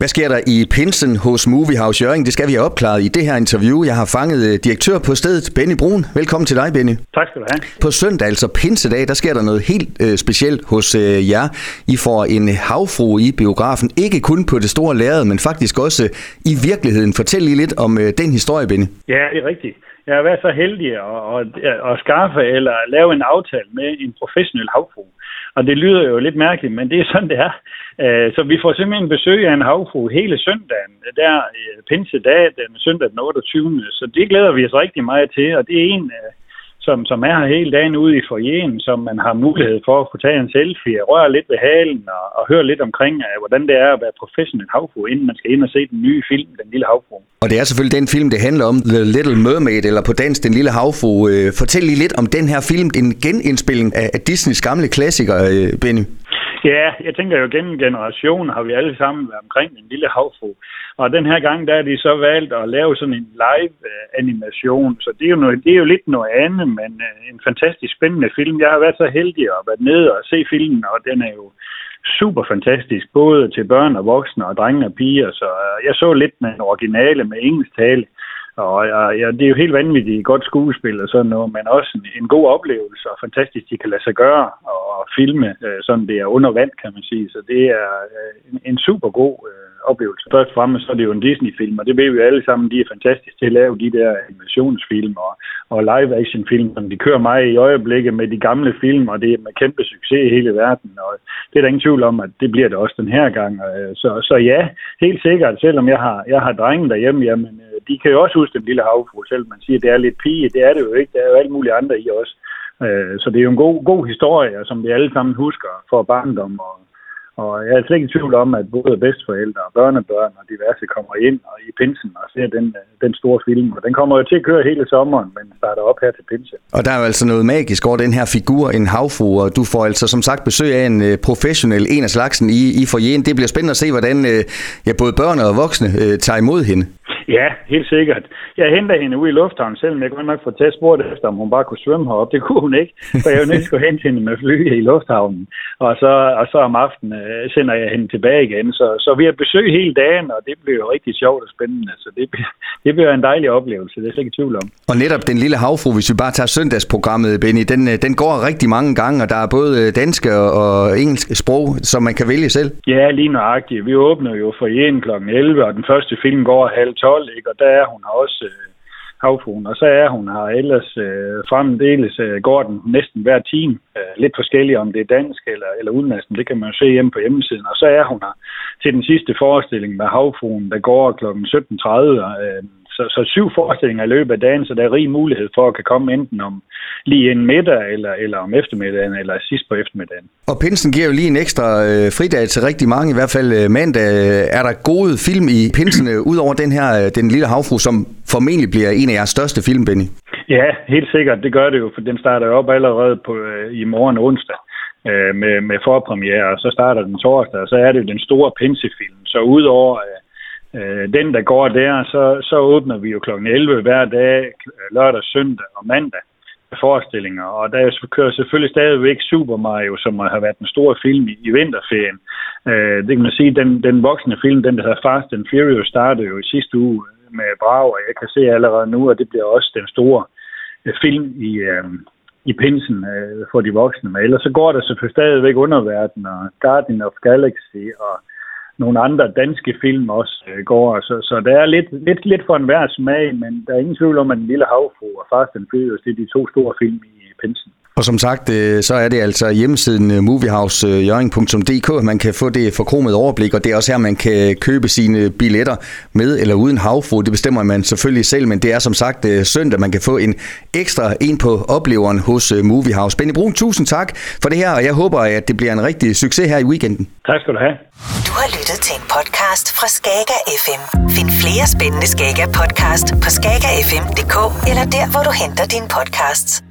Hvad sker der i pinsen hos Moviehouse Jørgen? Det skal vi have opklaret i det her interview. Jeg har fanget øh, direktør på stedet, Benny Brun. Velkommen til dig, Benny. Tak skal du have. På søndag, altså pinsedag, der sker der noget helt øh, specielt hos øh, jer. I får en havfru i biografen. Ikke kun på det store lærred, men faktisk også i virkeligheden. Fortæl lige lidt om øh, den historie, Benny. Ja, det er rigtigt. Jeg har været så heldig at, at, at skaffe eller lave en aftale med en professionel havfru. Og det lyder jo lidt mærkeligt, men det er sådan, det er. Øh, så vi får simpelthen besøg af en havfru hele søndagen, der øh, pinsedag, den søndag den 28. Så det glæder vi os rigtig meget til, og det er en øh, som, som er her hele dagen ude i forjen, som man har mulighed for at få taget en selfie, røre lidt ved halen og, og høre lidt omkring, uh, hvordan det er at være professionel havfru, inden man skal ind og se den nye film, Den Lille Havfru. Og det er selvfølgelig den film, det handler om, The Little Mermaid, eller på dansk Den Lille Havfru. Øh, fortæl lige lidt om den her film, en genindspilling af, af Disneys gamle klassiker, øh, Benny. Ja, jeg tænker jo, gennem generationen har vi alle sammen været omkring en lille havfru. Og den her gang, der er de så valgt at lave sådan en live-animation, så det er, jo noget, det er jo lidt noget andet, men øh, en fantastisk spændende film. Jeg har været så heldig at være nede og se filmen, og den er jo super fantastisk, både til børn og voksne og drenge og piger, så øh, jeg så lidt den originale med engelsk tale, og ja, det er jo helt vanvittigt godt skuespil og sådan noget, men også en, en god oplevelse, og fantastisk, de kan lade sig gøre og filme, øh, sådan det er under vand, kan man sige. Så det er øh, en, en super god øh, oplevelse. Først og fremmest så er det jo en Disney-film, og det ved vi jo alle sammen, de er fantastiske til at lave de der animationsfilm og, og live-action-film, som de kører meget i øjeblikket med de gamle film, og det er med kæmpe succes i hele verden, og det er der ingen tvivl om, at det bliver det også den her gang. Øh, så, så ja, helt sikkert, selvom jeg har, jeg har drengen derhjemme, jamen, de kan jo også huske den lille havfru, selvom man siger, at det er lidt pige, det er det jo ikke, der er jo alt muligt andre i også. Øh, så det er jo en god, god historie, som vi alle sammen husker for barndom og, og jeg er slet ikke i tvivl om, at både bedsteforældre og børnebørn og diverse kommer ind og i pinsen og ser den, den store film. Og den kommer jo til at køre hele sommeren, men starter op her til pinse. Og der er jo altså noget magisk over den her figur, en havfru, og du får altså som sagt besøg af en øh, professionel, en af slagsen i, i forjen. Det bliver spændende at se, hvordan øh, ja, både børn og voksne øh, tager imod hende. Ja, helt sikkert. Jeg henter hende ude i lufthavnen, selvom jeg godt nok få tage spurgt efter, om hun bare kunne svømme herop. Det kunne hun ikke, for jeg jo nødt til at hente hende med fly i lufthavnen. Og så, og så om aftenen øh, sender jeg hende tilbage igen. Så, så vi har besøg hele dagen, og det bliver jo rigtig sjovt og spændende. Så det det bliver en dejlig oplevelse, det er slet ikke i tvivl om. Og netop den lille havfru, hvis vi bare tager søndagsprogrammet, Benny, den, øh, den går rigtig mange gange, og der er både øh, danske og engelsk sprog, som man kan vælge selv. Ja, lige nøjagtigt. Vi åbner jo for 1 kl. 11, og den første film går halv 12, ikke? og der er hun også øh, havfruen, og så er hun her ellers øh, fremdeles øh, går den næsten hver time, øh, lidt forskelligt om det er dansk eller, eller udenlandsk, det kan man jo se hjemme på hjemmesiden, og så er hun her til den sidste forestilling med havfruen, der går kl. 17.30, øh, så, så syv forestillinger i løbet af dagen, så der er rig mulighed for at kan komme enten om lige en middag, eller, eller om eftermiddagen, eller sidst på eftermiddagen. Og Pinsen giver jo lige en ekstra øh, fridag til rigtig mange, i hvert fald øh, mandag. Er der gode film i Pinsen, øh, ud over den her, øh, Den Lille Havfru, som formentlig bliver en af jeres største film, Benny? Ja, helt sikkert. Det gør det jo, for den starter jo op allerede på, øh, i morgen onsdag øh, med, med forpremiere, og så starter den torsdag, og så er det jo den store pinsefilm. Så udover øh, øh, den, der går der, så, så åbner vi jo kl. 11 hver dag, øh, lørdag, søndag og mandag forestillinger, og der kører selvfølgelig stadigvæk Super Mario, som har været en stor film i, i vinterferien. Øh, det kan man sige, den, den voksne film, den der hedder Fast and Furious, startede jo i sidste uge med Brav, og jeg kan se allerede nu, at det bliver også den store øh, film i, øh, i pinsen øh, for de voksne. Men ellers så går der selvfølgelig stadigvæk underverden, og Guardian of Galaxy, og nogle andre danske film også øh, går. Så, så der er lidt, lidt, lidt for enhver smag, men der er ingen tvivl om, at Den Lille Havfru og Fast and Furious, det er de to store film i pensen. Og som sagt, øh, så er det altså hjemmesiden øh, moviehousejøring.dk, man kan få det forkromet overblik, og det er også her, man kan købe sine billetter med eller uden havfru. Det bestemmer man selvfølgelig selv, men det er som sagt øh, søndag, man kan få en ekstra en på opleveren hos Moviehouse. Benny Brun, tusind tak for det her, og jeg håber, at det bliver en rigtig succes her i weekenden. Tak skal du have. Du har lyttet til en podcast fra Skager FM. Find flere spændende Skager podcast på skagerfm.dk eller der, hvor du henter dine podcasts.